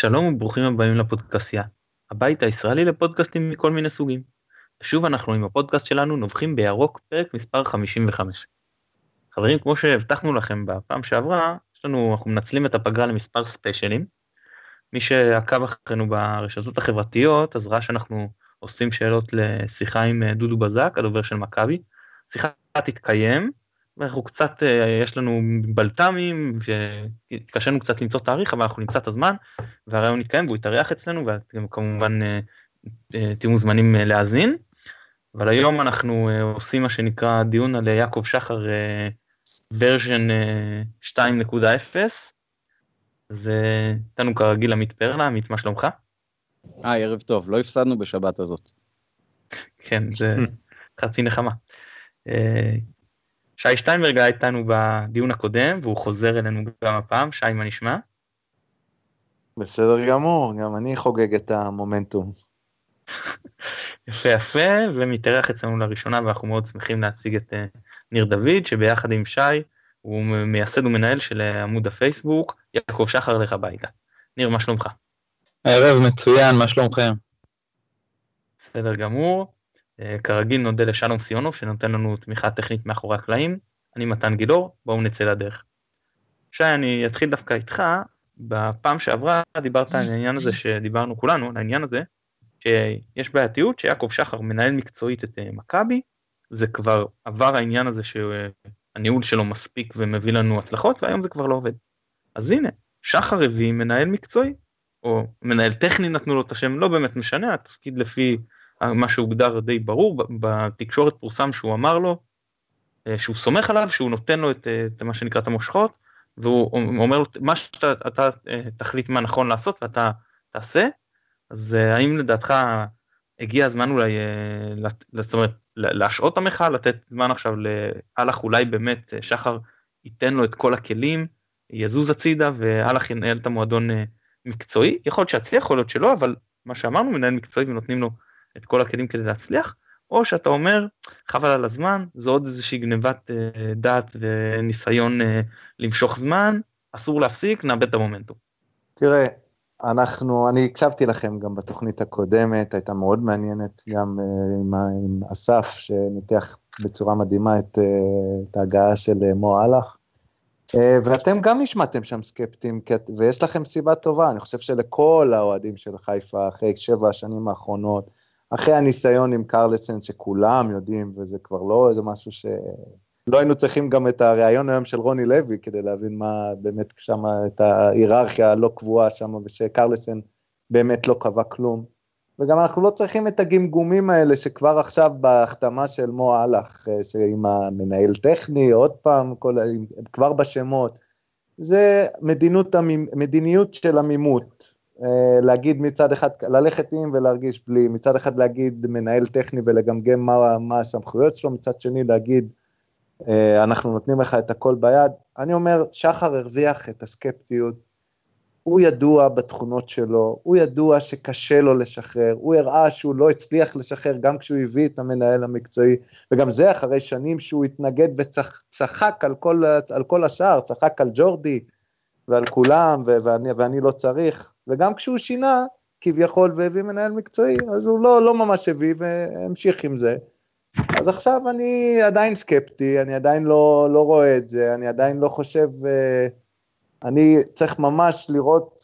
שלום וברוכים הבאים לפודקאסיה, הבית הישראלי לפודקאסטים מכל מיני סוגים. ושוב אנחנו עם הפודקאסט שלנו נובחים בירוק פרק מספר 55. חברים, כמו שהבטחנו לכם בפעם שעברה, יש לנו, אנחנו מנצלים את הפגרה למספר ספיישלים. מי שעקב אחרינו ברשתות החברתיות, אז ראה שאנחנו עושים שאלות לשיחה עם דודו בזק, הדובר של מכבי. שיחה תתקיים, ואנחנו קצת, אה, יש לנו בלת"מים, והתקשינו קצת למצוא תאריך, אבל אנחנו נמצא את הזמן, והרעיון יתקיים והוא יתארח אצלנו, ואתם כמובן אה, אה, תהיו מוזמנים להאזין. אבל היום אנחנו עושים מה שנקרא דיון על יעקב שחר ורז'ן 2.0. אז איתנו כרגיל עמית פרלה, עמית מה שלומך? היי, ערב טוב, לא הפסדנו בשבת הזאת. כן, זה חצי נחמה. שי שטיינברג היה איתנו בדיון הקודם, והוא חוזר אלינו גם הפעם. שי, מה נשמע? בסדר גמור, גם אני חוגג את המומנטום. יפה יפה, ומתארח אצלנו לראשונה, ואנחנו מאוד שמחים להציג את uh, ניר דוד, שביחד עם שי, הוא מייסד ומנהל של uh, עמוד הפייסבוק, יעקב שחר לך הביתה. ניר, מה שלומך? ערב מצוין, מה שלומכם? בסדר גמור. אה, כרגיל נודה לשלום סיונוב שנותן לנו תמיכה טכנית מאחורי הקלעים. אני מתן גילאור, בואו נצא לדרך. שי, אני אתחיל דווקא איתך. בפעם שעברה דיברת על העניין הזה שדיברנו כולנו, על העניין הזה, שיש בעייתיות שיעקב שחר מנהל מקצועית את אה, מכבי, זה כבר עבר העניין הזה שהניהול שלו מספיק ומביא לנו הצלחות, והיום זה כבר לא עובד. אז הנה, שחר הביא מנהל מקצועי, או מנהל טכני נתנו לו את השם, לא באמת משנה, התפקיד לפי מה שהוגדר די ברור, בתקשורת פורסם שהוא אמר לו אה, שהוא סומך עליו, שהוא נותן לו את, אה, את מה שנקרא את המושכות, והוא אומר לו מה שאתה אתה, אה, תחליט מה נכון לעשות ואתה תעשה, אז האם לדעתך הגיע הזמן אולי, זאת אומרת, להשעות את המחאה, לתת זמן עכשיו לאלח אולי באמת שחר ייתן לו את כל הכלים, יזוז הצידה ואלח ינהל את המועדון מקצועי, יכול להיות שיצליח, יכול להיות שלא, אבל מה שאמרנו, מנהל מקצועי ונותנים לו את כל הכלים כדי להצליח, או שאתה אומר, חבל על הזמן, זו עוד איזושהי גנבת אה, דעת וניסיון אה, למשוך זמן, אסור להפסיק, נאבד את המומנטום. תראה, אנחנו, אני הקשבתי לכם גם בתוכנית הקודמת, הייתה מאוד מעניינת, גם uh, עם, עם אסף, שניתח בצורה מדהימה את, uh, את ההגעה של uh, מו אהלך. Uh, ואתם גם נשמעתם שם סקפטיים, ויש לכם סיבה טובה, אני חושב שלכל האוהדים של חיפה, אחרי שבע השנים האחרונות, אחרי הניסיון עם קרלסן שכולם יודעים, וזה כבר לא איזה משהו ש... לא היינו צריכים גם את הריאיון היום של רוני לוי כדי להבין מה באמת שם, את ההיררכיה הלא קבועה שם, ושקרלסן באמת לא קבע כלום. וגם אנחנו לא צריכים את הגמגומים האלה שכבר עכשיו בהחתמה של מו אהלך, אה, עם המנהל טכני, עוד פעם, כל, כבר בשמות. זה מדיניות, מדיניות של עמימות, להגיד מצד אחד, ללכת עם ולהרגיש בלי, מצד אחד להגיד מנהל טכני ולגמגם מה, מה הסמכויות שלו, מצד שני להגיד אה, אנחנו נותנים לך את הכל ביד. אני אומר, שחר הרוויח את הסקפטיות, הוא ידוע בתכונות שלו, הוא ידוע שקשה לו לשחרר, הוא הראה שהוא לא הצליח לשחרר גם כשהוא הביא את המנהל המקצועי, וגם זה אחרי שנים שהוא התנגד וצחק על כל, על כל השאר, צחק על ג'ורדי, ועל כולם, ו- ואני, ואני לא צריך, וגם כשהוא שינה, כביכול, והביא מנהל מקצועי, אז הוא לא, לא ממש הביא והמשיך עם זה. אז עכשיו אני עדיין סקפטי, אני עדיין לא, לא רואה את זה, אני עדיין לא חושב, אה, אני צריך ממש לראות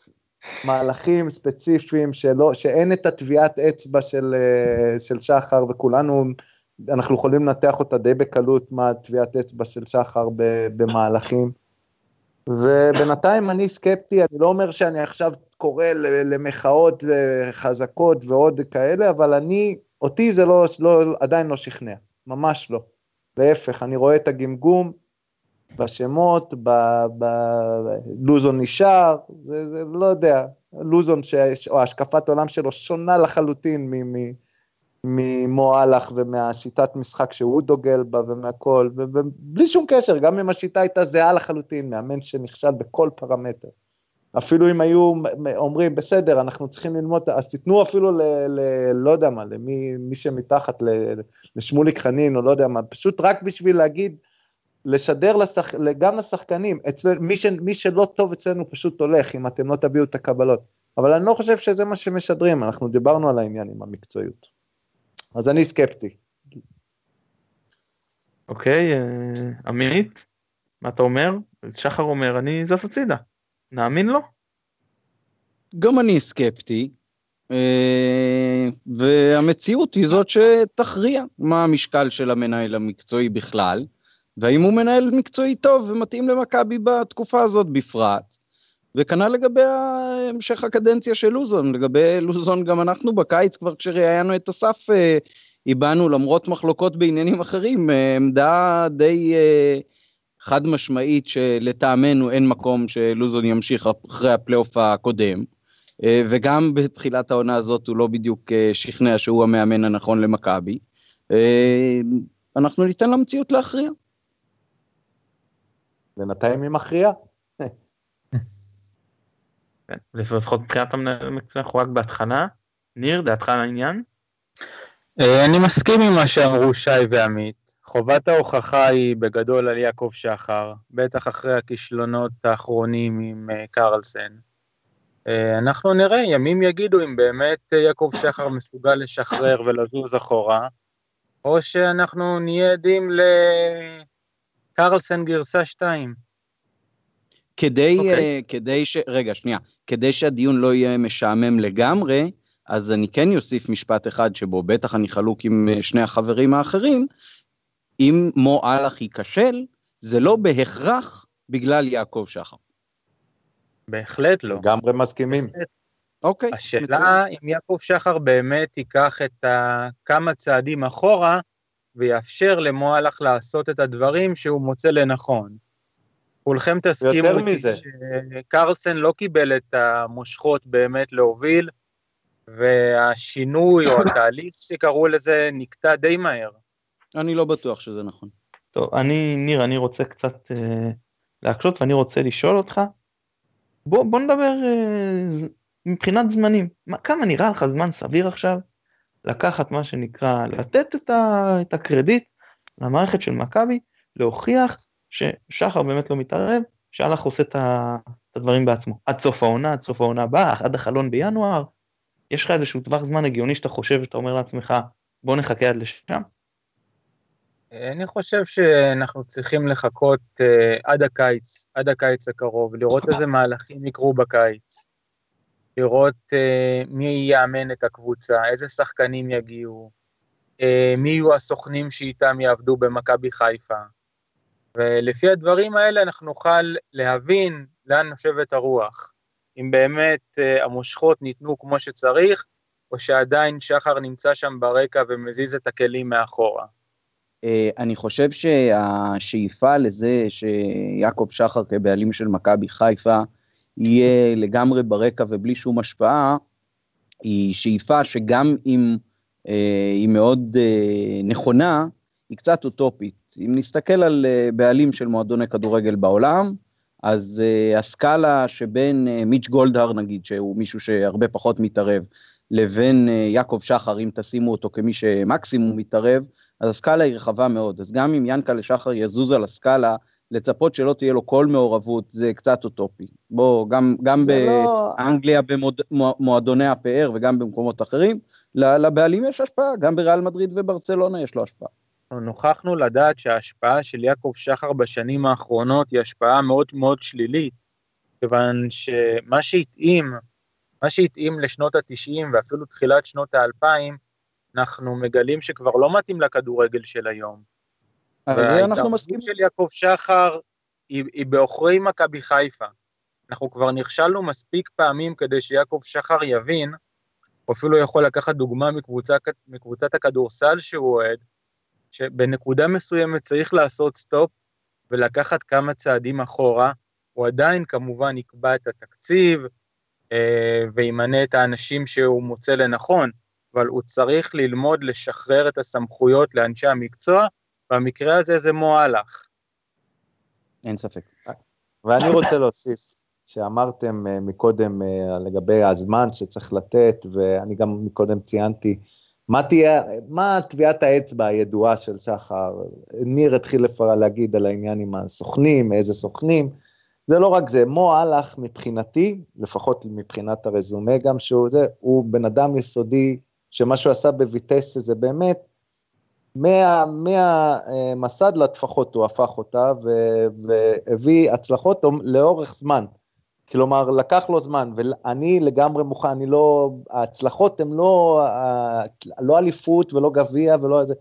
מהלכים ספציפיים שלא, שאין את הטביעת אצבע של, אה, של שחר, וכולנו, אנחנו יכולים לנתח אותה די בקלות, מה הטביעת אצבע של שחר במהלכים. ובינתיים אני סקפטי, אני לא אומר שאני עכשיו קורא למחאות חזקות ועוד כאלה, אבל אני, אותי זה לא, לא, עדיין לא שכנע, ממש לא. להפך, אני רואה את הגמגום בשמות, בלוזון נשאר, זה, זה לא יודע, לוזון, ש, או השקפת עולם שלו שונה לחלוטין מ... מ ממועלך ומהשיטת משחק שהוא דוגל בה ומהכל, ובלי שום קשר, גם אם השיטה הייתה זהה לחלוטין, מאמן שנכשל בכל פרמטר. אפילו אם היו אומרים, בסדר, אנחנו צריכים ללמוד, אז תיתנו אפילו ל... ל לא יודע מה, למי מי שמתחת, ל, לשמוליק חנין, או לא יודע מה, פשוט רק בשביל להגיד, לשדר לשח, גם לשחקנים, אצל, מי, ש, מי שלא טוב אצלנו פשוט הולך, אם אתם לא תביאו את הקבלות. אבל אני לא חושב שזה מה שמשדרים, אנחנו דיברנו על העניין עם המקצועיות. אז אני סקפטי. אוקיי, אה, עמית, מה אתה אומר? שחר אומר, אני זז הצידה. נאמין לו? גם אני סקפטי, אה, והמציאות היא זאת שתכריע מה המשקל של המנהל המקצועי בכלל, והאם הוא מנהל מקצועי טוב ומתאים למכבי בתקופה הזאת בפרט. וכנ"ל לגבי המשך הקדנציה של לוזון, לגבי לוזון גם אנחנו בקיץ כבר כשראיינו את אסף אה, הבענו למרות מחלוקות בעניינים אחרים אה, עמדה די חד משמעית שלטעמנו אין מקום שלוזון ימשיך אחרי הפלייאוף הקודם. אה, וגם בתחילת העונה הזאת הוא לא בדיוק אה, שכנע שהוא המאמן הנכון למכבי. אה, אנחנו ניתן למציאות להכריע. בינתיים היא מכריעה. כן, לפחות מבחינת המנהל המקצועי אנחנו רק בהתחלה. ניר, דעתך על העניין? אני מסכים עם מה שאמרו שי ועמית. חובת ההוכחה היא בגדול על יעקב שחר, בטח אחרי הכישלונות האחרונים עם קרלסן. אה, אנחנו נראה, ימים יגידו אם באמת אה, יעקב שחר מסוגל לשחרר ולזוז אחורה, או שאנחנו נהיה עדים לקרלסן גרסה 2. כדי, okay. אוקיי. uh, כדי ש... רגע, שנייה. כדי שהדיון לא יהיה משעמם לגמרי, אז אני כן אוסיף משפט אחד שבו בטח אני חלוק עם שני החברים האחרים, אם מו אהלך ייכשל, זה לא בהכרח בגלל יעקב שחר. בהחלט לא. לגמרי מסכימים. אוקיי. השאלה אם יעקב שחר באמת ייקח את כמה צעדים אחורה ויאפשר למועלך לעשות את הדברים שהוא מוצא לנכון. כולכם תסכימו איתי שקרלסן לא קיבל את המושכות באמת להוביל, והשינוי או התהליך שקראו לזה נקטע די מהר. אני לא בטוח שזה נכון. טוב, אני, ניר, אני רוצה קצת אה, להקשות ואני רוצה לשאול אותך, בוא, בוא נדבר אה, מבחינת זמנים, מה, כמה נראה לך זמן סביר עכשיו לקחת מה שנקרא, לתת את, ה, את הקרדיט למערכת של מכבי, להוכיח ששחר באמת לא מתערב, שהלך עושה את, הדברים בעצמו, עד סוף העונה, עד סוף העונה הבאה, עד החלון בינואר, יש לך איזשהו טווח זמן הגיוני שאתה חושב שאתה אומר לעצמך, בוא נחכה עד לשם? אני חושב שאנחנו צריכים לחכות uh, עד הקיץ, עד הקיץ הקרוב, לראות איזה מהלכים יקרו בקיץ, לראות uh, מי יאמן את הקבוצה, איזה שחקנים יגיעו, uh, מי יהיו הסוכנים שאיתם יעבדו במכבי חיפה. ולפי הדברים האלה אנחנו נוכל להבין לאן נושבת הרוח, אם באמת uh, המושכות ניתנו כמו שצריך, או שעדיין שחר נמצא שם ברקע ומזיז את הכלים מאחורה. אה, אני חושב שהשאיפה לזה שיעקב שחר כבעלים של מכבי חיפה יהיה לגמרי ברקע ובלי שום השפעה, היא שאיפה שגם אם אה, היא מאוד אה, נכונה, היא קצת אוטופית. אם נסתכל על בעלים של מועדוני כדורגל בעולם, אז הסקאלה שבין מיץ' גולדהר נגיד, שהוא מישהו שהרבה פחות מתערב, לבין יעקב שחר, אם תשימו אותו כמי שמקסימום מתערב, אז הסקאלה היא רחבה מאוד. אז גם אם ינקלה שחר יזוז על הסקאלה, לצפות שלא תהיה לו כל מעורבות זה קצת אוטופי. בוא, גם, גם לא- באנגליה לא... במועדוני הפאר וגם במקומות אחרים, לבעלים יש השפעה, גם בריאל מדריד וברצלונה יש לו השפעה. נוכחנו לדעת שההשפעה של יעקב שחר בשנים האחרונות היא השפעה מאוד מאוד שלילית, כיוון שמה שהתאים, מה שהתאים לשנות ה-90 ואפילו תחילת שנות ה-2000, אנחנו מגלים שכבר לא מתאים לכדורגל של היום. על זה אנחנו מסכימים. של יעקב שחר היא, היא בעוכרי מכבי חיפה. אנחנו כבר נכשלנו מספיק פעמים כדי שיעקב שחר יבין, או אפילו יכול לקחת דוגמה מקבוצה, מקבוצת הכדורסל שהוא אוהד, שבנקודה מסוימת צריך לעשות סטופ ולקחת כמה צעדים אחורה, הוא עדיין כמובן יקבע את התקציב אה, וימנה את האנשים שהוא מוצא לנכון, אבל הוא צריך ללמוד לשחרר את הסמכויות לאנשי המקצוע, במקרה הזה זה מועלך. אין ספק. ואני רוצה להוסיף, שאמרתם uh, מקודם uh, לגבי הזמן שצריך לתת, ואני גם מקודם ציינתי, מה תהיה, מה טביעת האצבע הידועה של שחר? ניר התחיל להגיד על העניין עם הסוכנים, איזה סוכנים. זה לא רק זה, מו אהלך מבחינתי, לפחות מבחינת הרזומה גם שהוא זה, הוא בן אדם יסודי, שמה שהוא עשה בויטסה זה באמת, מהמסד מה, לטפחות הוא הפך אותה והביא הצלחות לאורך זמן. כלומר, לקח לו זמן, ואני לגמרי מוכן, אני לא, ההצלחות הן לא, לא אליפות ולא גביע ולא איזה,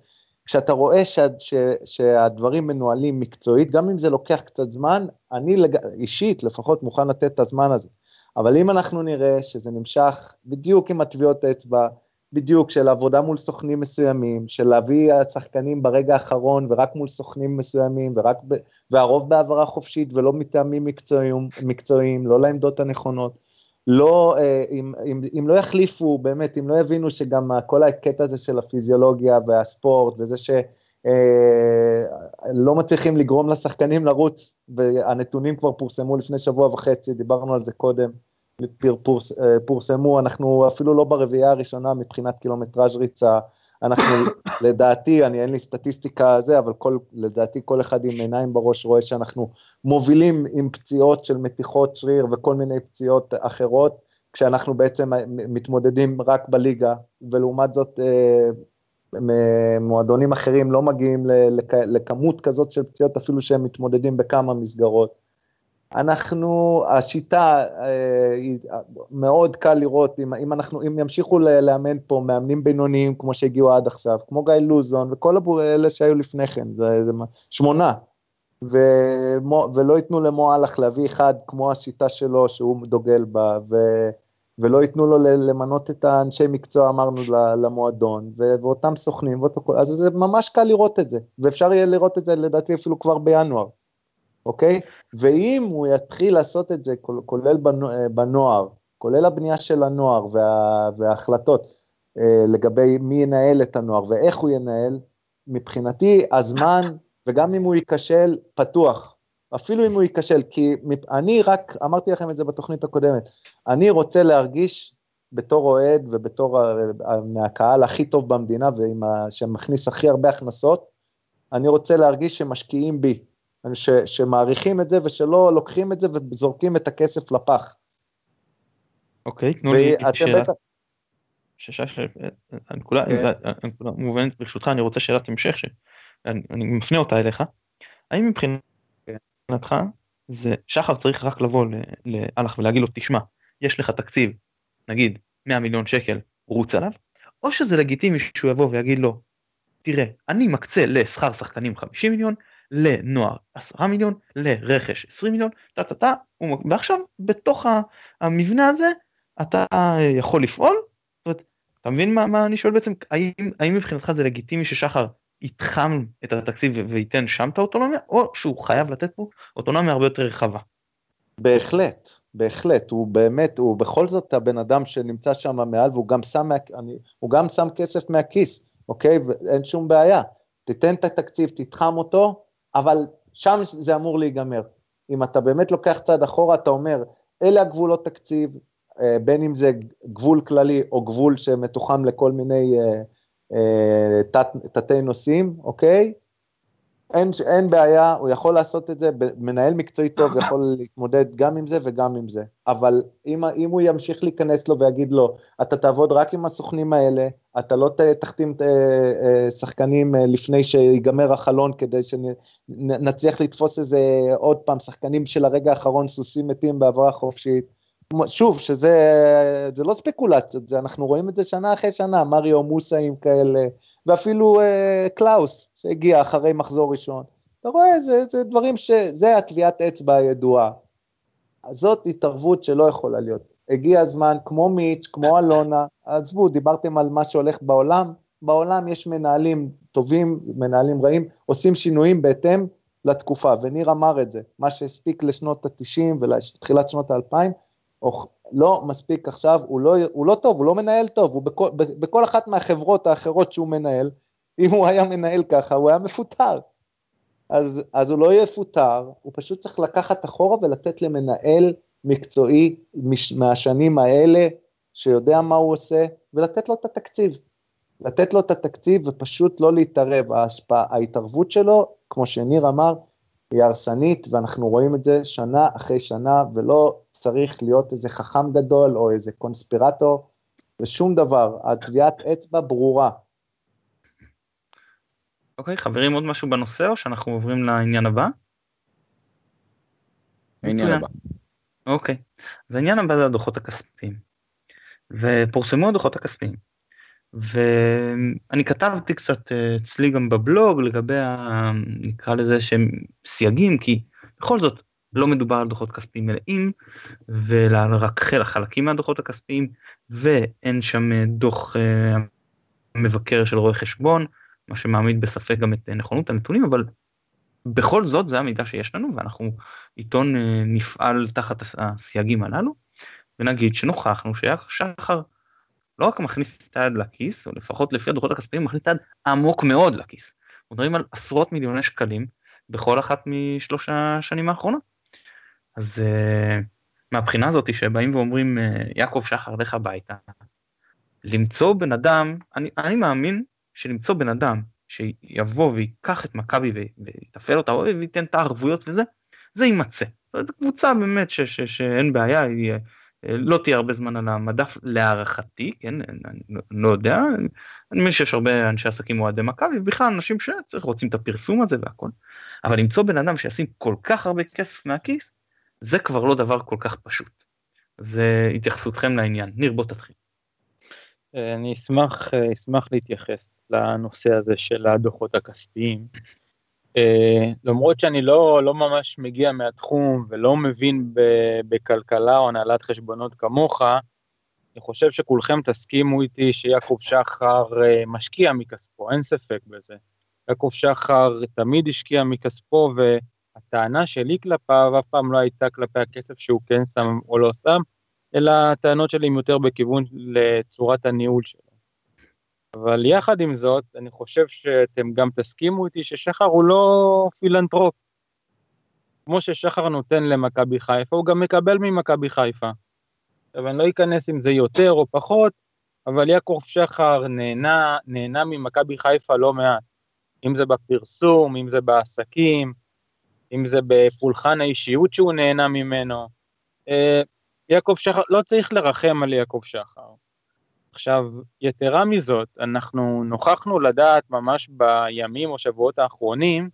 כשאתה רואה שה, ש, שהדברים מנוהלים מקצועית, גם אם זה לוקח קצת זמן, אני לג... אישית לפחות מוכן לתת את הזמן הזה. אבל אם אנחנו נראה שזה נמשך בדיוק עם הטביעות אצבע, בדיוק של עבודה מול סוכנים מסוימים, של להביא שחקנים ברגע האחרון ורק מול סוכנים מסוימים, ורק ב... והרוב בהעברה חופשית ולא מטעמים מקצועיים, מקצועיים, לא לעמדות הנכונות. לא, אה, אם, אם, אם לא יחליפו, באמת, אם לא יבינו שגם כל הקטע הזה של הפיזיולוגיה והספורט וזה שלא אה, מצליחים לגרום לשחקנים לרוץ, והנתונים כבר פורסמו לפני שבוע וחצי, דיברנו על זה קודם, פורס, אה, פורסמו, אנחנו אפילו לא ברביעייה הראשונה מבחינת קילומטראז' ריצה, אנחנו, לדעתי, אני אין לי סטטיסטיקה זה, אבל כל, לדעתי כל אחד עם עיניים בראש רואה שאנחנו מובילים עם פציעות של מתיחות שריר וכל מיני פציעות אחרות, כשאנחנו בעצם מתמודדים רק בליגה, ולעומת זאת אה, מועדונים אחרים לא מגיעים לכמות כזאת של פציעות, אפילו שהם מתמודדים בכמה מסגרות. אנחנו, השיטה, אה, מאוד קל לראות, אם, אם אנחנו, אם ימשיכו לאמן פה מאמנים בינוניים כמו שהגיעו עד עכשיו, כמו גיא לוזון וכל אלה שהיו לפני כן, זה, זה שמונה, ומו, ולא ייתנו למועלך להביא אחד כמו השיטה שלו שהוא דוגל בה, ו, ולא ייתנו לו למנות את האנשי מקצוע, אמרנו, למועדון, ואותם סוכנים, ואותו, אז זה ממש קל לראות את זה, ואפשר יהיה לראות את זה לדעתי אפילו כבר בינואר. אוקיי? ואם הוא יתחיל לעשות את זה, כולל בנוער, כולל הבנייה של הנוער וה, וההחלטות אה, לגבי מי ינהל את הנוער ואיך הוא ינהל, מבחינתי הזמן, וגם אם הוא ייכשל, פתוח. אפילו אם הוא ייכשל, כי אני רק, אמרתי לכם את זה בתוכנית הקודמת, אני רוצה להרגיש בתור אוהד ובתור מהקהל הכי טוב במדינה, שמכניס הכי הרבה הכנסות, אני רוצה להרגיש שמשקיעים בי. ש, שמעריכים את זה ושלא לוקחים את זה וזורקים את הכסף לפח. אוקיי, תנו לי שאלה. הנקודה מובנת ברשותך, אני רוצה שאלת המשך שאני מפנה אותה אליך. האם מבחינתך זה שחר צריך רק לבוא לאלח ולהגיד לו תשמע יש לך תקציב נגיד 100 מיליון שקל רוץ עליו או שזה לגיטימי שהוא יבוא ויגיד לו תראה אני מקצה לשכר שחקנים 50 מיליון לנוער 10 מיליון, לרכש 20 מיליון, טה טה טה, ועכשיו בתוך המבנה הזה אתה יכול לפעול, זאת אומרת, אתה מבין מה, מה אני שואל בעצם, האם, האם מבחינתך זה לגיטימי ששחר יתחם את התקציב וייתן שם את האוטונומיה, או שהוא חייב לתת פה אוטונומיה הרבה יותר רחבה? בהחלט, בהחלט, הוא באמת, הוא בכל זאת הבן אדם שנמצא שם מעל והוא גם שם, אני, הוא גם שם כסף מהכיס, אוקיי? ואין שום בעיה. תיתן את התקציב, תתחם אותו, אבל שם זה אמור להיגמר. אם אתה באמת לוקח צעד אחורה, אתה אומר, אלה הגבולות תקציב, אה, בין אם זה גבול כללי או גבול שמתוחם לכל מיני אה, אה, תת, תתי נושאים, אוקיי? אין, אין בעיה, הוא יכול לעשות את זה, מנהל מקצועי טוב יכול להתמודד גם עם זה וגם עם זה, אבל אם, אם הוא ימשיך להיכנס לו ויגיד לו, אתה תעבוד רק עם הסוכנים האלה, אתה לא תחתים אה, אה, שחקנים אה, לפני שיגמר החלון כדי שנצליח לתפוס איזה עוד פעם שחקנים של הרגע האחרון, סוסים מתים בהעברה חופשית, שוב, שזה לא ספקולציות, זה, אנחנו רואים את זה שנה אחרי שנה, מריו מוסאים כאלה, ואפילו אה, קלאוס שהגיע אחרי מחזור ראשון. אתה רואה, זה, זה דברים ש... זה הטביעת אצבע הידועה. זאת התערבות שלא יכולה להיות. הגיע הזמן, כמו מיץ', כמו אלונה, עזבו, דיברתם על מה שהולך בעולם, בעולם יש מנהלים טובים, מנהלים רעים, עושים שינויים בהתאם לתקופה, וניר אמר את זה, מה שהספיק לשנות ה-90 ולתחילת שנות ה-2000, לא מספיק עכשיו, הוא לא, הוא לא טוב, הוא לא מנהל טוב, הוא בכל, בכל אחת מהחברות האחרות שהוא מנהל, אם הוא היה מנהל ככה, הוא היה מפוטר. אז, אז הוא לא יפוטר, הוא פשוט צריך לקחת אחורה ולתת למנהל מקצועי מהשנים האלה, שיודע מה הוא עושה, ולתת לו את התקציב. לתת לו את התקציב ופשוט לא להתערב. ההשפעה, ההתערבות שלו, כמו שניר אמר, היא הרסנית, ואנחנו רואים את זה שנה אחרי שנה, ולא צריך להיות איזה חכם גדול או איזה קונספירטור, ושום דבר, הטביעת אצבע ברורה. אוקיי, חברים, עוד משהו בנושא, או שאנחנו עוברים לעניין הבא? העניין הבא. אוקיי, אז העניין הבא זה הדוחות הכספיים. ופורסמו הדוחות הכספיים. ואני כתבתי קצת אה, אצלי גם בבלוג לגבי, ה... נקרא לזה שהם סייגים, כי בכל זאת לא מדובר על דוחות כספיים מלאים, ורק חלקים מהדוחות הכספיים, ואין שם אה, דוח אה, מבקר של רואה חשבון, מה שמעמיד בספק גם את נכונות הנתונים, אבל בכל זאת זה המידע שיש לנו, ואנחנו עיתון נפעל תחת הסייגים הללו, ונגיד שנוכחנו ששחר לא רק מכניס את היד לכיס, או לפחות לפי הדוחות הכספיים, מכניס את היד עמוק מאוד לכיס. מדברים על עשרות מיליוני שקלים בכל אחת משלוש השנים האחרונות. אז uh, מהבחינה הזאת שבאים ואומרים, uh, יעקב שחר, לך הביתה, למצוא בן אדם, אני, אני מאמין שלמצוא בן אדם שיבוא ויקח את מכבי ויתפעל אותה, וייתן את הערבויות וזה, זה יימצא. זו קבוצה באמת ש, ש, שאין בעיה, היא לא תהיה הרבה זמן על המדף להערכתי, כן, אני לא יודע, אני מבין שיש הרבה אנשי עסקים אוהדי מכבי, ובכלל אנשים שרוצים את הפרסום הזה והכל, אבל למצוא בן אדם שישים כל כך הרבה כסף מהכיס, זה כבר לא דבר כל כך פשוט. זה התייחסותכם לעניין. ניר, בוא תתחיל. אני אשמח, אשמח להתייחס לנושא הזה של הדוחות הכספיים. Uh, למרות שאני לא, לא ממש מגיע מהתחום ולא מבין בכלכלה או הנהלת חשבונות כמוך, אני חושב שכולכם תסכימו איתי שיעקב שחר uh, משקיע מכספו, אין ספק בזה. יעקב שחר תמיד השקיע מכספו, והטענה שלי כלפיו אף פעם לא הייתה כלפי הכסף שהוא כן שם או לא שם, אלא הטענות שלי הן יותר בכיוון לצורת הניהול שלו. אבל יחד עם זאת, אני חושב שאתם גם תסכימו איתי ששחר הוא לא פילנטרופ. כמו ששחר נותן למכבי חיפה, הוא גם מקבל ממכבי חיפה. עכשיו, אני לא אכנס אם זה יותר או פחות, אבל יעקב שחר נהנה, נהנה ממכבי חיפה לא מעט. אם זה בפרסום, אם זה בעסקים, אם זה בפולחן האישיות שהוא נהנה ממנו. יעקב שחר, לא צריך לרחם על יעקב שחר. עכשיו, יתרה מזאת, אנחנו נוכחנו לדעת ממש בימים או שבועות האחרונים,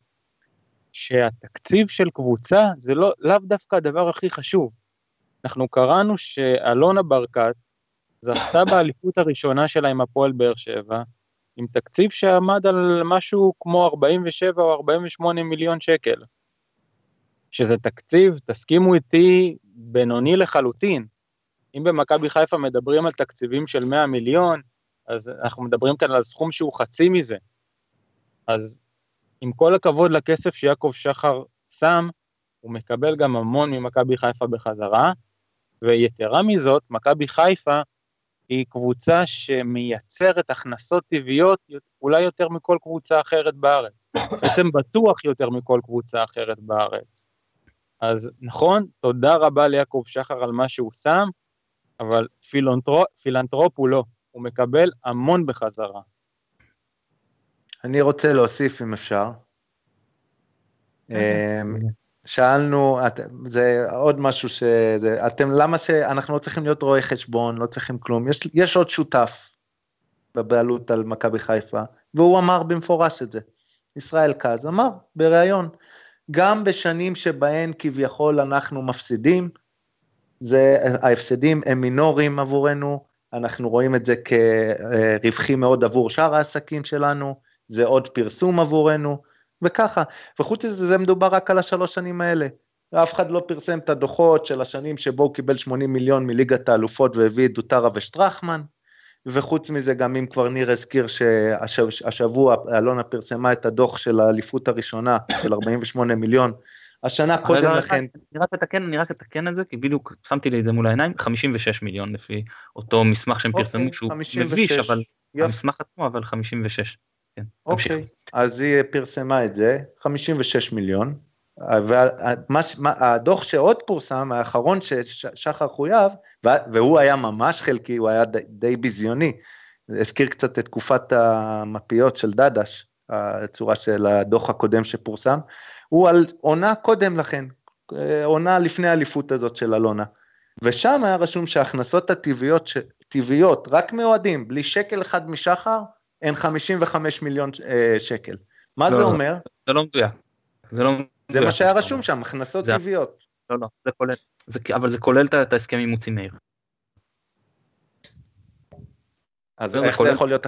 שהתקציב של קבוצה זה לא, לאו דווקא הדבר הכי חשוב. אנחנו קראנו שאלונה ברקת זכתה באליפות הראשונה שלה עם הפועל באר שבע, עם תקציב שעמד על משהו כמו 47 או 48 מיליון שקל. שזה תקציב, תסכימו איתי, בינוני לחלוטין. אם במכבי חיפה מדברים על תקציבים של 100 מיליון, אז אנחנו מדברים כאן על סכום שהוא חצי מזה. אז עם כל הכבוד לכסף שיעקב שחר שם, הוא מקבל גם המון ממכבי חיפה בחזרה, ויתרה מזאת, מכבי חיפה היא קבוצה שמייצרת הכנסות טבעיות אולי יותר מכל קבוצה אחרת בארץ. בעצם בטוח יותר מכל קבוצה אחרת בארץ. אז נכון, תודה רבה ליעקב שחר על מה שהוא שם, אבל פילנטרופ, פילנטרופ הוא לא, הוא מקבל המון בחזרה. אני רוצה להוסיף אם אפשר. אמ, שאלנו, זה עוד משהו שזה, אתם, למה שאנחנו לא צריכים להיות רואי חשבון, לא צריכים כלום, יש, יש עוד שותף בבעלות על מכבי חיפה, והוא אמר במפורש את זה. ישראל כז אמר בריאיון, גם בשנים שבהן כביכול אנחנו מפסידים, זה, ההפסדים הם מינוריים עבורנו, אנחנו רואים את זה כרווחי מאוד עבור שאר העסקים שלנו, זה עוד פרסום עבורנו, וככה. וחוץ מזה, זה מדובר רק על השלוש שנים האלה. אף אחד לא פרסם את הדוחות של השנים שבו הוא קיבל 80 מיליון מליגת האלופות והביא את דוטרה ושטרחמן, וחוץ מזה גם אם כבר ניר הזכיר שהשבוע אלונה פרסמה את הדוח של האליפות הראשונה של 48 מיליון, השנה קודם לכן... אני רק אתקן, אני רק אתקן את זה, כי בדיוק שמתי לי את זה מול העיניים, 56 מיליון לפי אותו מסמך שהם פרסמו, אוקיי, שהוא מביש, אבל המסמך עצמו, אבל 56. כן, אוקיי, אז היא פרסמה את זה, 56 מיליון, והדוח שעוד פורסם, האחרון ששחר חויב, והוא היה ממש חלקי, הוא היה די ביזיוני, הזכיר קצת את תקופת המפיות של דדש, הצורה של הדוח הקודם שפורסם, הוא על עונה קודם לכן, עונה לפני האליפות הזאת של אלונה. ושם היה רשום שההכנסות הטבעיות, טבעיות, רק מאוהדים, בלי שקל אחד משחר, הן 55 מיליון אה, שקל. מה לא, זה אומר? זה לא מדויק. זה לא מדויק. זה מה שהיה רשום שם, הכנסות. טבעיות. לא, לא, זה כולל, זה, אבל זה כולל את ההסכם עם מוצי מאיר. אז איך זה יכול להיות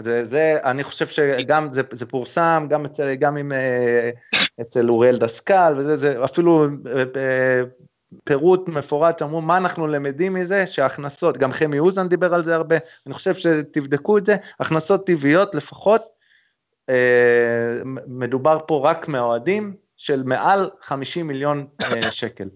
זה, זה, אני חושב שגם זה, זה פורסם, גם אצל, גם עם, אה, אצל אוריאל דסקל, וזה, זה אפילו אה, אה, פירוט מפורט שאמרו מה אנחנו למדים מזה, שההכנסות, גם חמי אוזן דיבר על זה הרבה, אני חושב שתבדקו את זה, הכנסות טבעיות לפחות, מדובר פה רק מהאוהדים של מעל 50 מיליון שקל.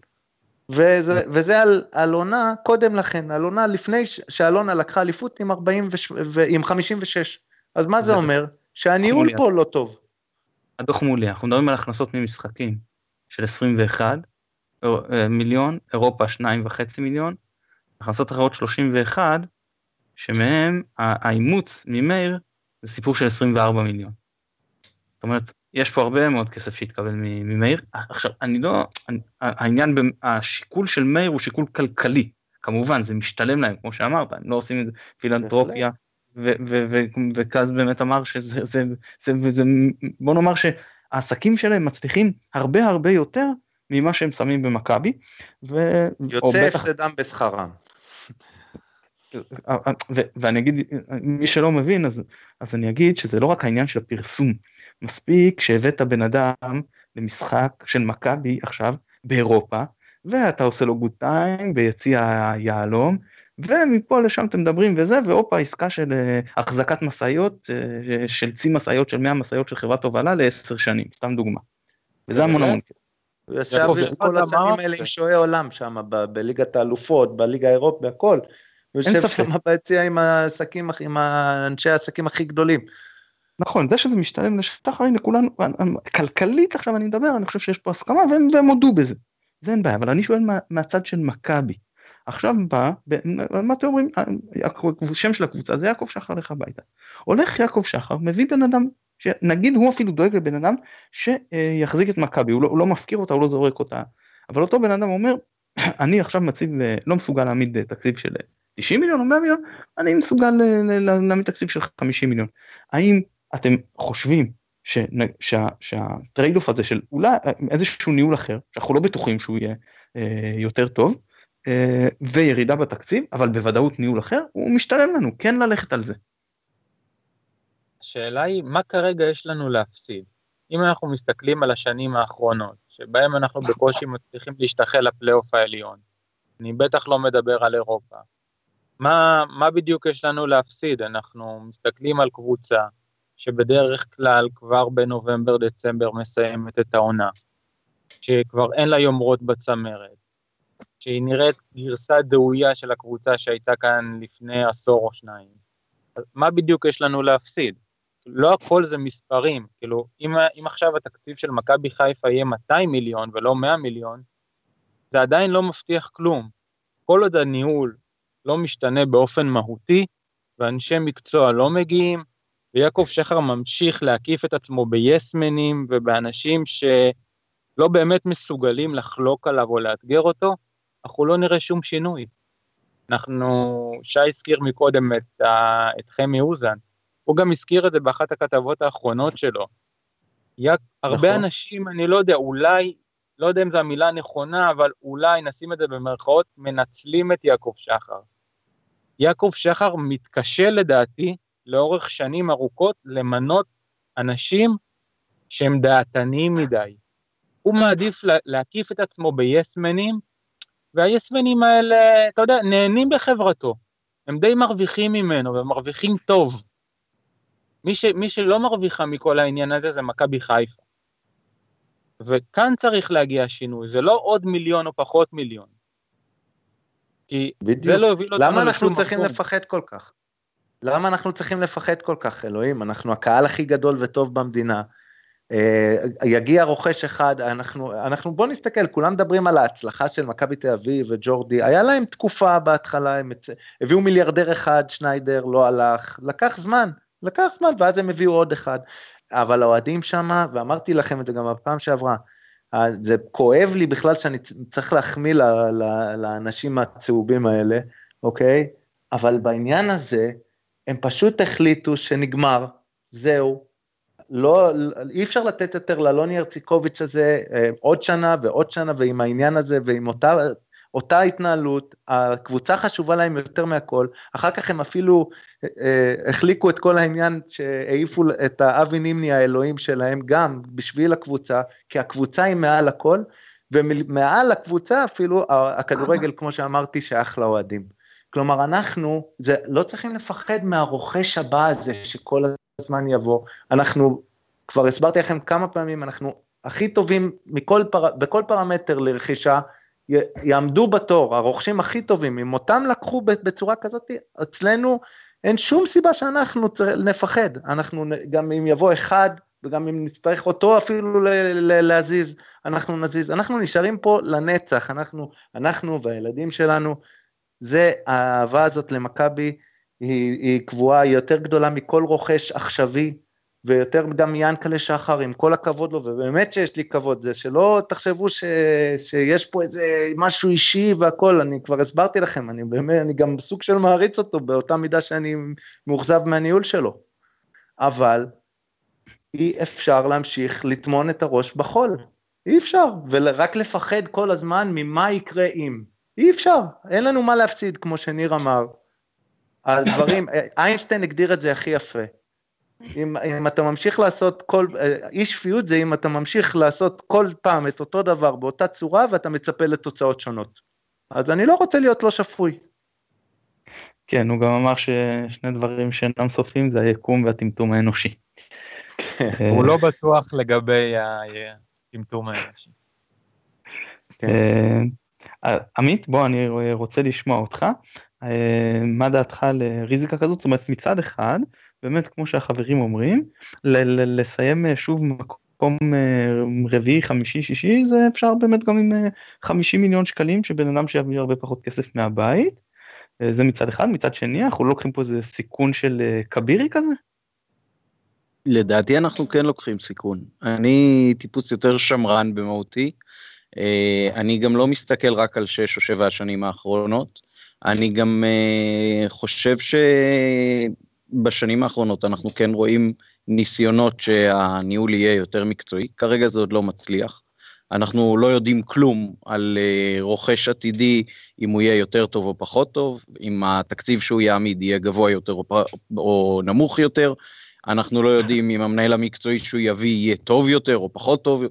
וזה, וזה על, על עונה קודם לכן, על עונה לפני שאלונה לקחה אליפות עם, 40 ו, עם 56. אז מה זה אומר? שהניהול פה לא טוב. הדוח מולי, אנחנו מדברים על הכנסות ממשחקים של 21 אה, מיליון, אירופה 2.5 מיליון, הכנסות אחרות 31, שמהם האימוץ ממאיר זה סיפור של 24 מיליון. אומרת, יש פה הרבה מאוד כסף שהתקבל ממאיר. עכשיו, אני לא, אני, העניין, השיקול של מאיר הוא שיקול כלכלי. כמובן, זה משתלם להם, כמו שאמרת, הם לא עושים את זה פילנטרופיה, וכאז באמת אמר שזה, זה, זה, זה, בוא נאמר שהעסקים שלהם מצליחים הרבה הרבה יותר ממה שהם שמים במכבי. יוצא הפסדם בשכרם. ואני אגיד, מי שלא מבין, אז, אז אני אגיד שזה לא רק העניין של הפרסום, מספיק שהבאת בן אדם למשחק של מכבי עכשיו באירופה, ואתה עושה לו גוד טיים ביציע היהלום, ומפה לשם אתם מדברים וזה, והופה עסקה של uh, החזקת משאיות, uh, של צי משאיות של 100 משאיות של חברת הובלה לעשר שנים, סתם דוגמה. וזה המון המון כסף. הוא ישב עם כל השנים האלה עם שועי עולם שם, בליגת האלופות, בליגה האירופית, בהכל. הוא יושב שם ביציע עם העסקים, עם אנשי העסקים הכי גדולים. נכון, זה שזה משתלם לשטח, הנה כולנו, כלכלית עכשיו אני מדבר, אני חושב שיש פה הסכמה והם, והם הודו בזה. זה אין בעיה, אבל אני שואל מה, מהצד של מכבי. עכשיו בא, מה אתם אומרים, השם של הקבוצה זה יעקב שחר לך הביתה. הולך יעקב שחר, מביא בן אדם, שנגיד הוא אפילו דואג לבן אדם שיחזיק את מכבי, הוא, לא, הוא לא מפקיר אותה, הוא לא זורק אותה, אבל אותו בן אדם אומר, אני עכשיו מציב, לא מסוגל להעמיד תקציב של 90 מיליון או 100 מיליון, אני מסוגל להעמיד תקציב של 50 מיליון. האם אתם חושבים שה trade-off הזה של אולי איזשהו ניהול אחר, שאנחנו לא בטוחים שהוא יהיה אה, יותר טוב, אה, וירידה בתקציב, אבל בוודאות ניהול אחר, הוא משתלם לנו, כן ללכת על זה. השאלה היא, מה כרגע יש לנו להפסיד? אם אנחנו מסתכלים על השנים האחרונות, שבהם אנחנו בקושי מצליחים להשתחל לפלייאוף העליון, אני בטח לא מדבר על אירופה, מה, מה בדיוק יש לנו להפסיד? אנחנו מסתכלים על קבוצה שבדרך כלל כבר בנובמבר-דצמבר מסיימת את העונה, שכבר אין לה יומרות בצמרת, שהיא נראית גרסה דאויה של הקבוצה שהייתה כאן לפני עשור או שניים. מה בדיוק יש לנו להפסיד? לא הכל זה מספרים, כאילו, אם, אם עכשיו התקציב של מכבי חיפה יהיה 200 מיליון ולא 100 מיליון, זה עדיין לא מבטיח כלום. כל עוד הניהול לא משתנה באופן מהותי, ואנשי מקצוע לא מגיעים, ויעקב שחר ממשיך להקיף את עצמו ביסמנים ובאנשים שלא באמת מסוגלים לחלוק עליו או לאתגר אותו, אנחנו לא נראה שום שינוי. אנחנו, שי הזכיר מקודם את, ה, את חמי אוזן, הוא גם הזכיר את זה באחת הכתבות האחרונות שלו. הרבה נכון. אנשים, אני לא יודע, אולי, לא יודע אם זו המילה הנכונה, אבל אולי נשים את זה במרכאות, מנצלים את יעקב שחר. יעקב שחר מתקשה לדעתי לאורך שנים ארוכות למנות אנשים שהם דעתניים מדי. הוא מעדיף להקיף את עצמו ביסמנים, והיסמנים האלה, אתה יודע, נהנים בחברתו. הם די מרוויחים ממנו, ומרוויחים טוב. מי, ש, מי שלא מרוויחה מכל העניין הזה זה מכבי חיפה. וכאן צריך להגיע שינוי, זה לא עוד מיליון או פחות מיליון. כי בדיוק. זה לא יוביל אותנו לשום מקום. למה אנחנו צריכים לפחד כל כך? למה אנחנו צריכים לפחד כל כך, אלוהים? אנחנו הקהל הכי גדול וטוב במדינה. אה, יגיע רוכש אחד, אנחנו, אנחנו, בוא נסתכל, כולם מדברים על ההצלחה של מכבי תל אביב וג'ורדי, היה להם תקופה בהתחלה, הם הביאו מיליארדר אחד, שניידר, לא הלך, לקח זמן, לקח זמן, ואז הם הביאו עוד אחד. אבל האוהדים שם, ואמרתי לכם את זה גם בפעם שעברה, זה כואב לי בכלל שאני צריך להחמיא לאנשים הצהובים האלה, אוקיי? אבל בעניין הזה, הם פשוט החליטו שנגמר, זהו, לא, אי אפשר לתת יותר ללוני ארציקוביץ' הזה אה, עוד שנה ועוד שנה ועם העניין הזה ועם אותה, אותה התנהלות, הקבוצה חשובה להם יותר מהכל, אחר כך הם אפילו אה, אה, החליקו את כל העניין שהעיפו את האבי נימני האלוהים שלהם גם בשביל הקבוצה, כי הקבוצה היא מעל הכל, ומעל הקבוצה אפילו הכדורגל כמו שאמרתי שייך לאוהדים. כלומר אנחנו זה, לא צריכים לפחד מהרוכש הבא הזה שכל הזמן יבוא. אנחנו, כבר הסברתי לכם כמה פעמים, אנחנו הכי טובים מכל פר, בכל פרמטר לרכישה, י, יעמדו בתור, הרוכשים הכי טובים, אם אותם לקחו בצורה כזאת, אצלנו אין שום סיבה שאנחנו נפחד, אנחנו גם אם יבוא אחד, וגם אם נצטרך אותו אפילו להזיז, אנחנו נזיז, אנחנו נשארים פה לנצח, אנחנו, אנחנו והילדים שלנו, זה האהבה הזאת למכבי, היא, היא קבועה, היא יותר גדולה מכל רוכש עכשווי, ויותר גם מיענקלה שחר, עם כל הכבוד לו, ובאמת שיש לי כבוד, זה שלא תחשבו ש, שיש פה איזה משהו אישי והכל, אני כבר הסברתי לכם, אני באמת, אני גם סוג של מעריץ אותו באותה מידה שאני מאוכזב מהניהול שלו. אבל אי אפשר להמשיך לטמון את הראש בחול, אי אפשר, ורק לפחד כל הזמן ממה יקרה אם. אי אפשר, אין לנו מה להפסיד, כמו שניר אמר. הדברים, איינשטיין הגדיר את זה הכי יפה. אם, אם אתה ממשיך לעשות כל, אי שפיות זה אם אתה ממשיך לעשות כל פעם את אותו דבר באותה צורה ואתה מצפה לתוצאות שונות. אז אני לא רוצה להיות לא שפוי. כן, הוא גם אמר ששני דברים שאינם סופים זה היקום והטמטום האנושי. כן. הוא לא בטוח לגבי הטמטום האנושי. אה, עמית, בוא, אני רוצה לשמוע אותך. אה, מה דעתך על ריזיקה כזאת? זאת אומרת, מצד אחד, באמת, כמו שהחברים אומרים, לסיים אה, שוב מקום רביעי, חמישי, שישי, זה אפשר באמת גם עם 50 מיליון שקלים, שבן אדם שיביא הרבה פחות כסף מהבית. זה מצד אחד, מצד שני, אנחנו לא לוקחים פה איזה סיכון של כבירי כזה? לדעתי אנחנו כן לוקחים סיכון. אני טיפוס יותר שמרן במהותי. אה, אני גם לא מסתכל רק על שש או שבע השנים האחרונות, אני גם אה, חושב שבשנים האחרונות אנחנו כן רואים ניסיונות שהניהול יהיה יותר מקצועי, כרגע זה עוד לא מצליח. אנחנו לא יודעים כלום על אה, רוכש עתידי, אם הוא יהיה יותר טוב או פחות טוב, אם התקציב שהוא יעמיד יהיה גבוה יותר או, או נמוך יותר, אנחנו לא יודעים אם המנהל המקצועי שהוא יביא יהיה טוב יותר או פחות טוב.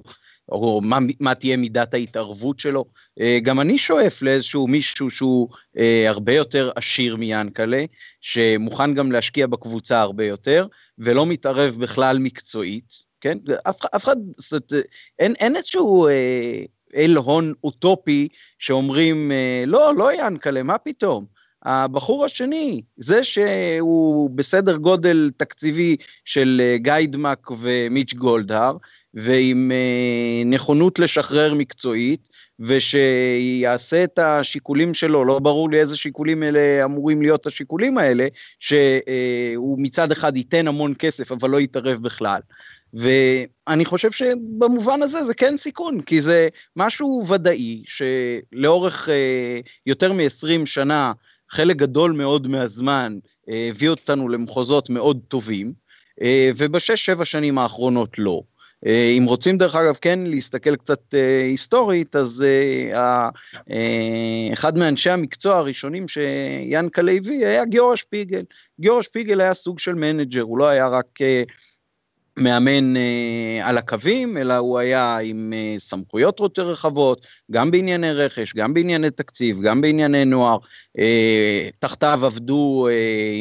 או מה, מה תהיה מידת ההתערבות שלו. אה, גם אני שואף לאיזשהו מישהו שהוא אה, הרבה יותר עשיר מיאנקלה, שמוכן גם להשקיע בקבוצה הרבה יותר, ולא מתערב בכלל מקצועית, כן? אף, אף אחד, זאת אומרת, אין, אין איזשהו אה, אל הון אוטופי שאומרים, לא, לא יאנקלה, מה פתאום? הבחור השני, זה שהוא בסדר גודל תקציבי של אה, גיידמק ומיץ' גולדהר, ועם אה, נכונות לשחרר מקצועית, ושיעשה את השיקולים שלו, לא ברור לי איזה שיקולים אלה אמורים להיות השיקולים האלה, שהוא מצד אחד ייתן המון כסף אבל לא יתערב בכלל. ואני חושב שבמובן הזה זה כן סיכון, כי זה משהו ודאי שלאורך אה, יותר מ-20 שנה, חלק גדול מאוד מהזמן אה, הביא אותנו למחוזות מאוד טובים, ובשש שבע שנים האחרונות לא. אה, אם רוצים דרך אגב כן להסתכל קצת אה, היסטורית, אז אה, אחד מאנשי המקצוע הראשונים שיאנקלה הביא היה גיורא שפיגל. גיורא שפיגל היה סוג של מנג'ר, הוא לא היה רק מאמן אה, על הקווים, אלא הוא היה עם אה, סמכויות יותר רחבות, גם בענייני רכש, גם בענייני תקציב, גם בענייני נוער. אה, תחתיו עבדו,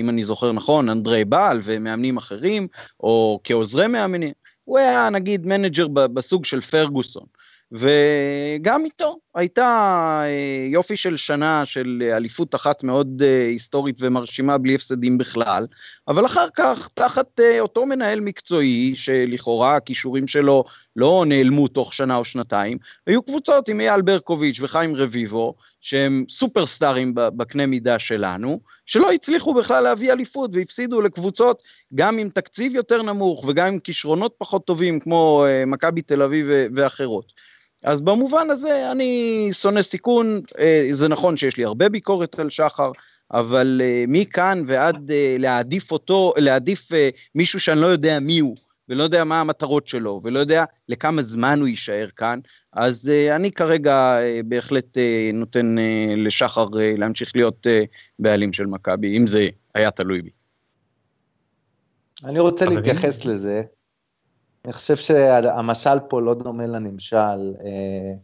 אם אני זוכר נכון, אנדרי בעל ומאמנים אחרים, או כעוזרי מאמנים. הוא היה נגיד מנג'ר בסוג של פרגוסון. וגם איתו הייתה אה, יופי של שנה של אליפות אחת מאוד אה, היסטורית ומרשימה בלי הפסדים בכלל, אבל אחר כך תחת אה, אותו מנהל מקצועי שלכאורה הכישורים שלו לא נעלמו תוך שנה או שנתיים, היו קבוצות עם אייל ברקוביץ' וחיים רביבו שהם סופרסטארים בקנה מידה שלנו, שלא הצליחו בכלל להביא אליפות והפסידו לקבוצות גם עם תקציב יותר נמוך וגם עם כישרונות פחות טובים כמו מכבי תל אביב ואחרות. אז במובן הזה אני שונא סיכון, אה, זה נכון שיש לי הרבה ביקורת על שחר, אבל אה, מכאן ועד אה, להעדיף אותו, להעדיף מישהו שאני לא יודע מי הוא, ולא יודע מה המטרות שלו, ולא יודע לכמה זמן הוא יישאר כאן, אז אני כרגע בהחלט נותן לשחר להמשיך להיות בעלים של מכבי, אם זה היה תלוי בי. אני רוצה להתייחס לזה. אני חושב שהמשל פה לא דומה לנמשל. אה,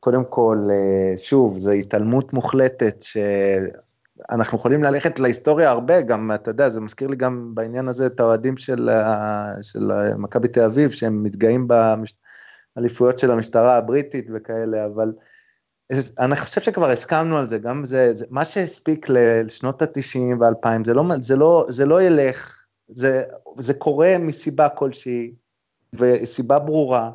קודם כל, אה, שוב, זו התעלמות מוחלטת שאנחנו יכולים ללכת להיסטוריה הרבה, גם, אתה יודע, זה מזכיר לי גם בעניין הזה את האוהדים של, של מכבי תל אביב, שהם מתגאים באליפויות של המשטרה הבריטית וכאלה, אבל אני חושב שכבר הסכמנו על זה, גם זה, זה מה שהספיק לשנות ה-90 וה-2000, זה לא, זה, לא, זה לא ילך, זה, זה קורה מסיבה כלשהי, וסיבה ברורה,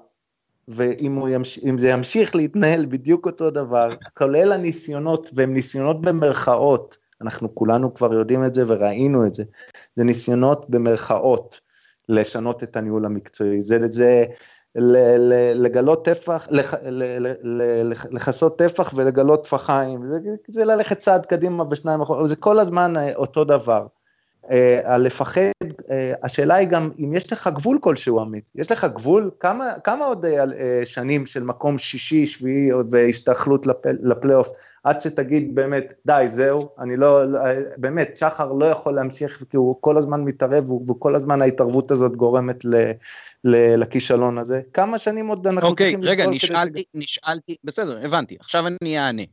ואם ימש, זה ימשיך להתנהל בדיוק אותו דבר, כולל הניסיונות, והם ניסיונות במרכאות, אנחנו כולנו כבר יודעים את זה וראינו את זה, זה ניסיונות במרכאות לשנות את הניהול המקצועי, זה, זה לגלות טפח, לכסות טפח ולגלות טפחיים, זה, זה ללכת צעד קדימה ושניים אחורה, זה כל הזמן אותו דבר. אה, לפחד, אה, השאלה היא גם אם יש לך גבול כלשהו עמית, יש לך גבול, כמה, כמה עוד אה, שנים של מקום שישי, שביעי והשתחלות לפלייאוף, עד שתגיד באמת די זהו, אני לא, באמת שחר לא יכול להמשיך כי הוא כל הזמן מתערב וכל הזמן ההתערבות הזאת גורמת ל, ל, לכישלון הזה, כמה שנים עוד אנחנו okay, צריכים רגע, נשאלתי, ש... נשאלתי, בסדר, הבנתי, עכשיו אני אענה.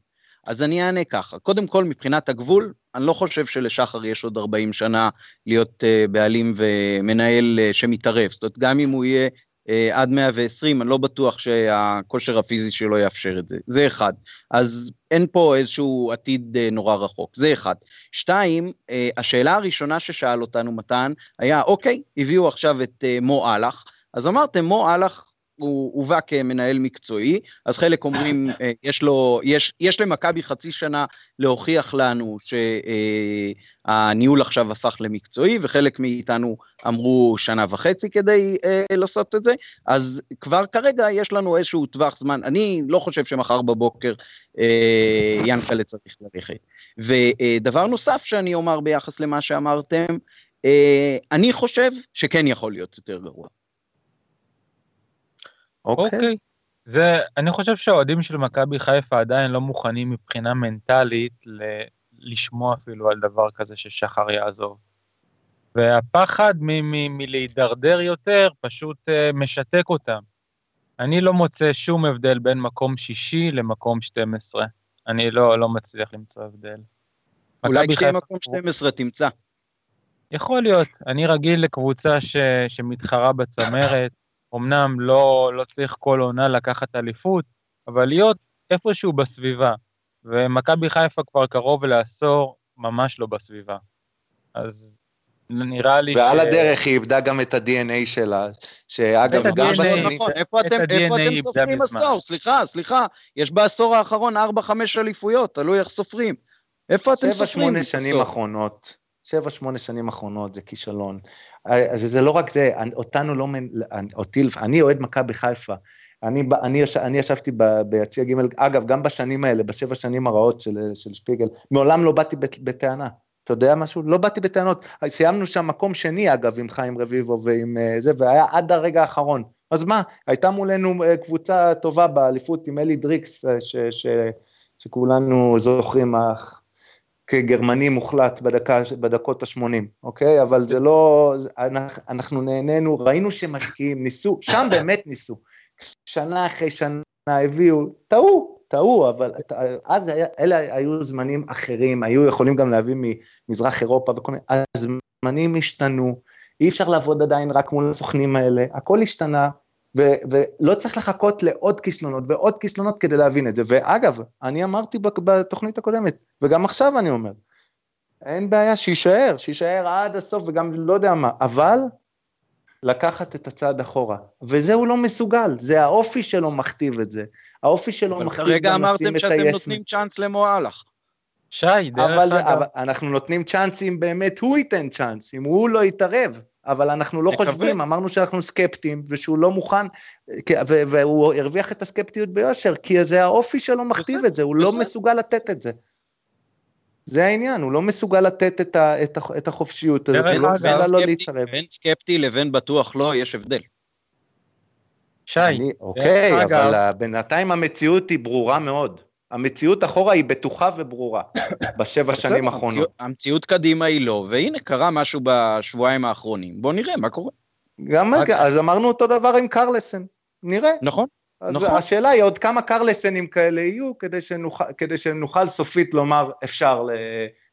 אז אני אענה ככה, קודם כל מבחינת הגבול, אני לא חושב שלשחר יש עוד 40 שנה להיות uh, בעלים ומנהל uh, שמתערב, זאת אומרת גם אם הוא יהיה uh, עד 120, אני לא בטוח שהכושר הפיזי שלו יאפשר את זה, זה אחד. אז אין פה איזשהו עתיד נורא רחוק, זה אחד. שתיים, השאלה הראשונה ששאל אותנו מתן, היה אוקיי, הביאו עכשיו את מו אהלך, אז אמרתם מו אהלך הוא הובא כמנהל מקצועי, אז חלק אומרים, אה, יש לו, יש, יש למכבי חצי שנה להוכיח לנו שהניהול עכשיו הפך למקצועי, וחלק מאיתנו אמרו שנה וחצי כדי אה, לעשות את זה, אז כבר כרגע יש לנו איזשהו טווח זמן, אני לא חושב שמחר בבוקר אה, ינקלה צריך ללכת. ודבר נוסף שאני אומר ביחס למה שאמרתם, אה, אני חושב שכן יכול להיות יותר גרוע. אוקיי. אוקיי. זה, אני חושב שהאוהדים של מכבי חיפה עדיין לא מוכנים מבחינה מנטלית ל, לשמוע אפילו על דבר כזה ששחר יעזוב. והפחד מלהידרדר יותר פשוט uh, משתק אותם. אני לא מוצא שום הבדל בין מקום שישי למקום 12. אני לא, לא מצליח למצוא הבדל. אולי כשתהיה מקום 12 תמצא. יכול להיות, אני רגיל לקבוצה ש, שמתחרה בצמרת, אמנם לא, לא צריך כל עונה לקחת אליפות, אבל להיות איפשהו בסביבה. ומכבי חיפה כבר קרוב לעשור ממש לא בסביבה. אז נראה לי ועל ש... ועל הדרך היא איבדה גם את ה-DNA שלה, שאגב, גם בשני... נכון, איפה אתם, איפה אתם סופרים עשור? סליחה, סליחה, יש בעשור האחרון 4-5 אליפויות, תלוי איך סופרים. איפה אתם סופרים? 7-8 שנים אחרונות. שבע, שמונה שנים אחרונות זה כישלון. וזה לא רק זה, אותנו לא, אותי, אני אוהד מכבי חיפה. אני, אני, אני ישבתי ביציע ג', אגב, גם בשנים האלה, בשבע שנים הרעות של, של שפיגל, מעולם לא באתי בטענה. אתה יודע משהו? לא באתי בטענות. סיימנו שם מקום שני, אגב, עם חיים רביבו ועם אה, זה, והיה עד הרגע האחרון. אז מה, הייתה מולנו אה, קבוצה טובה באליפות עם אלי דריקס, אה, ש, ש, שכולנו זוכרים, כגרמני מוחלט בדקה, בדקות ה-80, אוקיי? אבל זה לא, אנחנו נהנינו, ראינו שמשקיעים, ניסו, שם באמת ניסו. שנה אחרי שנה הביאו, טעו, טעו, אבל אז היה, אלה היו זמנים אחרים, היו יכולים גם להביא ממזרח אירופה וכל מיני, הזמנים השתנו, אי אפשר לעבוד עדיין רק מול הסוכנים האלה, הכל השתנה, ו- ולא צריך לחכות לעוד כישלונות ועוד כישלונות כדי להבין את זה. ואגב, אני אמרתי בתוכנית הקודמת, וגם עכשיו אני אומר, אין בעיה, שיישאר, שיישאר עד הסוף וגם לא יודע מה, אבל לקחת את הצעד אחורה, וזה הוא לא מסוגל, זה האופי שלו מכתיב את זה, האופי שלו מכתיב גם לשים את ה-yes. אבל כרגע אמרתם שאתם נותנים צ'אנס למועלך. שי, דרך אבל, אגב. אבל אנחנו נותנים צ'אנס אם באמת הוא ייתן צ'אנס, אם הוא לא יתערב. אבל אנחנו לא מקווה. חושבים, אמרנו שאנחנו סקפטיים, ושהוא לא מוכן, והוא הרוויח את הסקפטיות ביושר, כי זה האופי שלו מכתיב את זה, הוא לא מסוגל לתת את זה. זה העניין, הוא לא מסוגל לתת את, ה, את, ה, את החופשיות הזאת, הוא לא מסוגל לא להתערב. בין סקפטי לבין בטוח לא, יש הבדל. שי. אני, אוקיי, אבל בינתיים המציאות היא ברורה מאוד. המציאות אחורה היא בטוחה וברורה, בשבע שנים האחרונות. המציאות קדימה היא לא, והנה קרה משהו בשבועיים האחרונים, בואו נראה מה קורה. גם, אז אמרנו אותו דבר עם קרלסן, נראה. נכון. אז נכון. השאלה היא עוד כמה קרלסנים כאלה יהיו, כדי שנוכל, כדי שנוכל סופית לומר אפשר,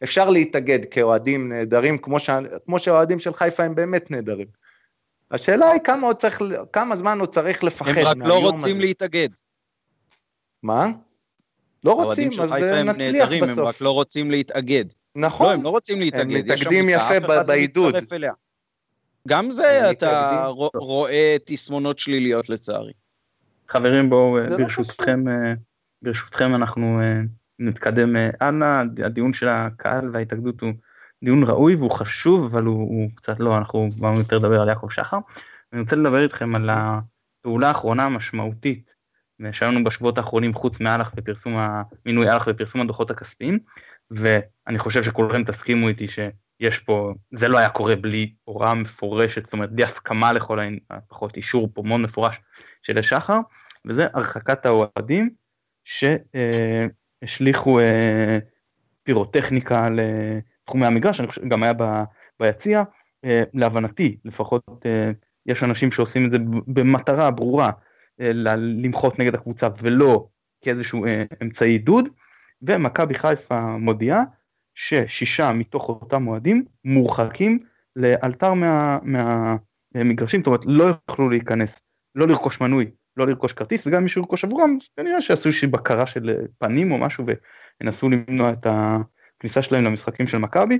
אפשר להתאגד כאוהדים נהדרים, כמו, ש, כמו שהאוהדים של חיפה הם באמת נהדרים. השאלה היא כמה, עוד צריך, כמה זמן עוד צריך לפחד מהיום הזה. הם רק לא רוצים הזה. להתאגד. מה? לא רוצים, אז נצליח נהדרים, בסוף. הם רק לא רוצים להתאגד. נכון. לא, הם לא רוצים להתאגד. הם מתאגדים יפה בעידוד. גם זה אתה רואה תסמונות שליליות לצערי. חברים בואו לא ברשותכם, לא ברשותכם אנחנו נתקדם הלאה, הדיון של הקהל וההתאגדות הוא דיון ראוי והוא חשוב אבל הוא, הוא קצת לא, אנחנו באנו יותר לדבר על יעקב שחר. אני רוצה לדבר איתכם על הפעולה האחרונה המשמעותית שהיה לנו בשבועות האחרונים חוץ מאלח ופרסום המינוי אלח ופרסום הדוחות הכספיים ואני חושב שכולכם תסכימו איתי שיש פה זה לא היה קורה בלי הוראה מפורשת זאת אומרת בלי הסכמה לכל הפחות אישור פה מאוד מפורש של שחר וזה הרחקת האוהדים שהשליכו אה, פירוטכניקה לתחומי המגרש אני חושב גם היה ביציע. אה, להבנתי לפחות אה, יש אנשים שעושים את זה במטרה ברורה למחות נגד הקבוצה ולא כאיזשהו אה, אמצעי עידוד, ומכבי חיפה מודיעה ששישה מתוך אותם אוהדים מורחקים לאלתר מה, מהמגרשים, זאת אומרת לא יוכלו להיכנס, לא לרכוש מנוי, לא לרכוש כרטיס, וגם אם מישהו ירכוש עבורם, כנראה שיעשו איזושהי בקרה של פנים או משהו וינסו למנוע את הכניסה שלהם למשחקים של מכבי.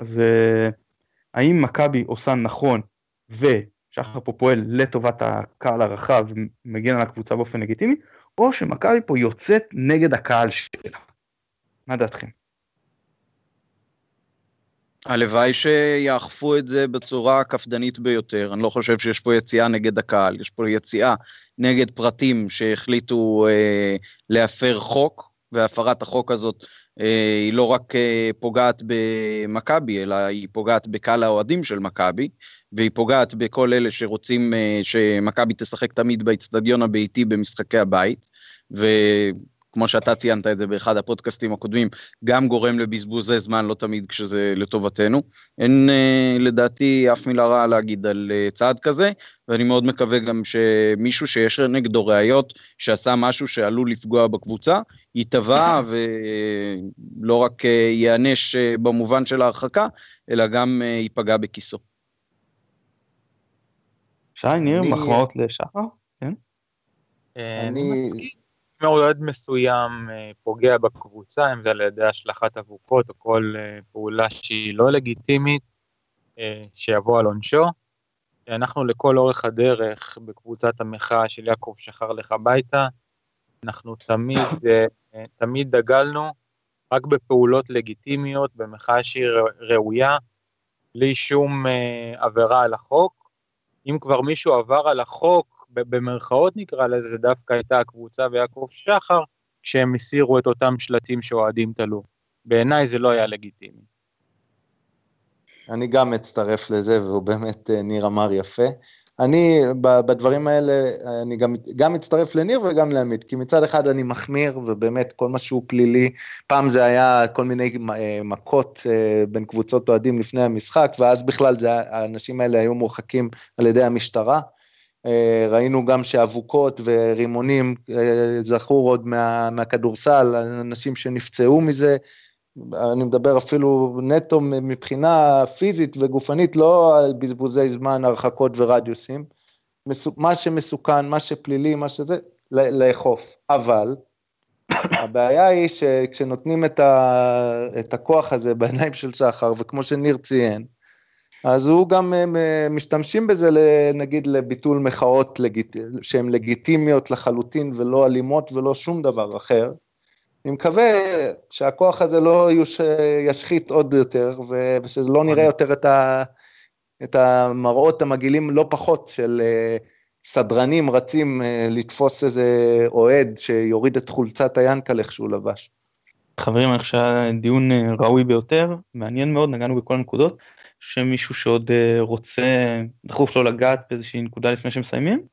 אז אה, האם מכבי עושה נכון ו... שחר פה פועל לטובת הקהל הרחב ומגן על הקבוצה באופן לגיטימי, או שמכבי פה יוצאת נגד הקהל שלה. מה דעתכם? הלוואי שיאכפו את זה בצורה הקפדנית ביותר, אני לא חושב שיש פה יציאה נגד הקהל, יש פה יציאה נגד פרטים שהחליטו אה, להפר חוק, והפרת החוק הזאת אה, היא לא רק אה, פוגעת במכבי, אלא היא פוגעת בקהל האוהדים של מכבי, והיא פוגעת בכל אלה שרוצים אה, שמכבי תשחק תמיד באיצטדיון הביתי במשחקי הבית, וכמו שאתה ציינת את זה באחד הפודקאסטים הקודמים, גם גורם לבזבוזי זמן, לא תמיד כשזה לטובתנו. אין לדעתי אף מילה רעה להגיד על צעד כזה, ואני מאוד מקווה גם שמישהו שיש נגדו ראיות שעשה משהו שעלול לפגוע בקבוצה, ייתבע ולא רק אה, ייענש אה, במובן של ההרחקה, אלא גם אה, ייפגע בכיסו. שי, ניר, מחמאות לשחר? כן? אני מסכים. מעודד מסוים פוגע בקבוצה, אם זה על ידי השלכת אבוקות או כל פעולה שהיא לא לגיטימית, שיבוא על עונשו. אנחנו לכל אורך הדרך בקבוצת המחאה של יעקב שחר לך הביתה, אנחנו תמיד, אה, תמיד דגלנו רק בפעולות לגיטימיות, במחאה שהיא ראויה, בלי שום אה, עבירה על החוק. אם כבר מישהו עבר על החוק, במרכאות נקרא לזה, זה דווקא הייתה הקבוצה ויעקב שחר, כשהם הסירו את אותם שלטים שאוהדים תלו. בעיניי זה לא היה לגיטימי. אני גם מצטרף לזה, והוא באמת, אה, ניר אמר יפה. אני, בדברים האלה, אני גם, גם מצטרף לניר וגם לעמית, כי מצד אחד אני מחמיר, ובאמת כל מה שהוא פלילי, פעם זה היה כל מיני אה, מכות אה, בין קבוצות אוהדים לפני המשחק, ואז בכלל זה, האנשים האלה היו מורחקים על ידי המשטרה. ראינו גם שאבוקות ורימונים זכור עוד מה, מהכדורסל, אנשים שנפצעו מזה, אני מדבר אפילו נטו מבחינה פיזית וגופנית, לא על בזבוזי זמן, הרחקות ורדיוסים. מה שמסוכן, מה שפלילי, מה שזה, לאכוף. אבל הבעיה היא שכשנותנים את, ה, את הכוח הזה בעיניים של שחר, וכמו שניר ציין, אז הוא גם אה, משתמשים בזה נגיד לביטול מחאות לגיט... שהן לגיטימיות לחלוטין ולא אלימות ולא שום דבר אחר. אני מקווה שהכוח הזה לא יוש... ישחית עוד יותר ושלא נראה אוקיי. יותר את, ה... את המראות המגעילים לא פחות של אה, סדרנים רצים אה, לתפוס איזה אוהד שיוריד את חולצת היאנקלך שהוא לבש. חברים, אני חושב שהיה דיון ראוי ביותר, מעניין מאוד, נגענו בכל הנקודות. שמישהו שעוד אה, רוצה דחוף לו לגעת באיזושהי נקודה לפני שמסיימים?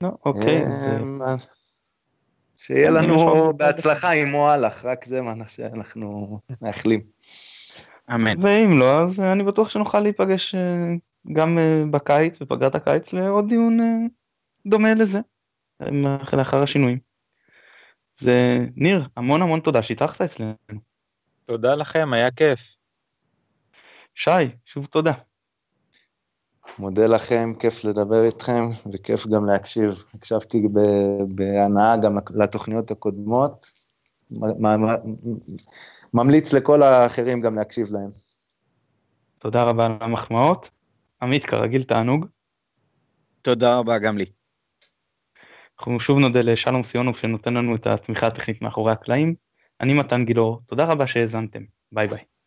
לא, אוקיי. אה, שיהיה לנו בהצלחה עם מועלך, רק זה מה שאנחנו מאחלים. אמן. ואם לא, אז אני בטוח שנוכל להיפגש אה, גם בקיץ, בפגרת הקיץ, לעוד דיון דומה לזה, לאחר השינויים. זה ניר, המון המון תודה שהתארחת אצלנו. תודה לכם, היה כיף. שי, שוב תודה. מודה לכם, כיף לדבר איתכם, וכיף גם להקשיב. הקשבתי בהנאה גם לתוכניות הקודמות. ממליץ לכל האחרים גם להקשיב להם. תודה רבה על המחמאות. עמית, כרגיל תענוג. תודה רבה גם לי. אנחנו שוב נודה לשלום סיונוב שנותן לנו את התמיכה הטכנית מאחורי הקלעים. אני מתן גילאור, תודה רבה שהאזנתם. ביי ביי.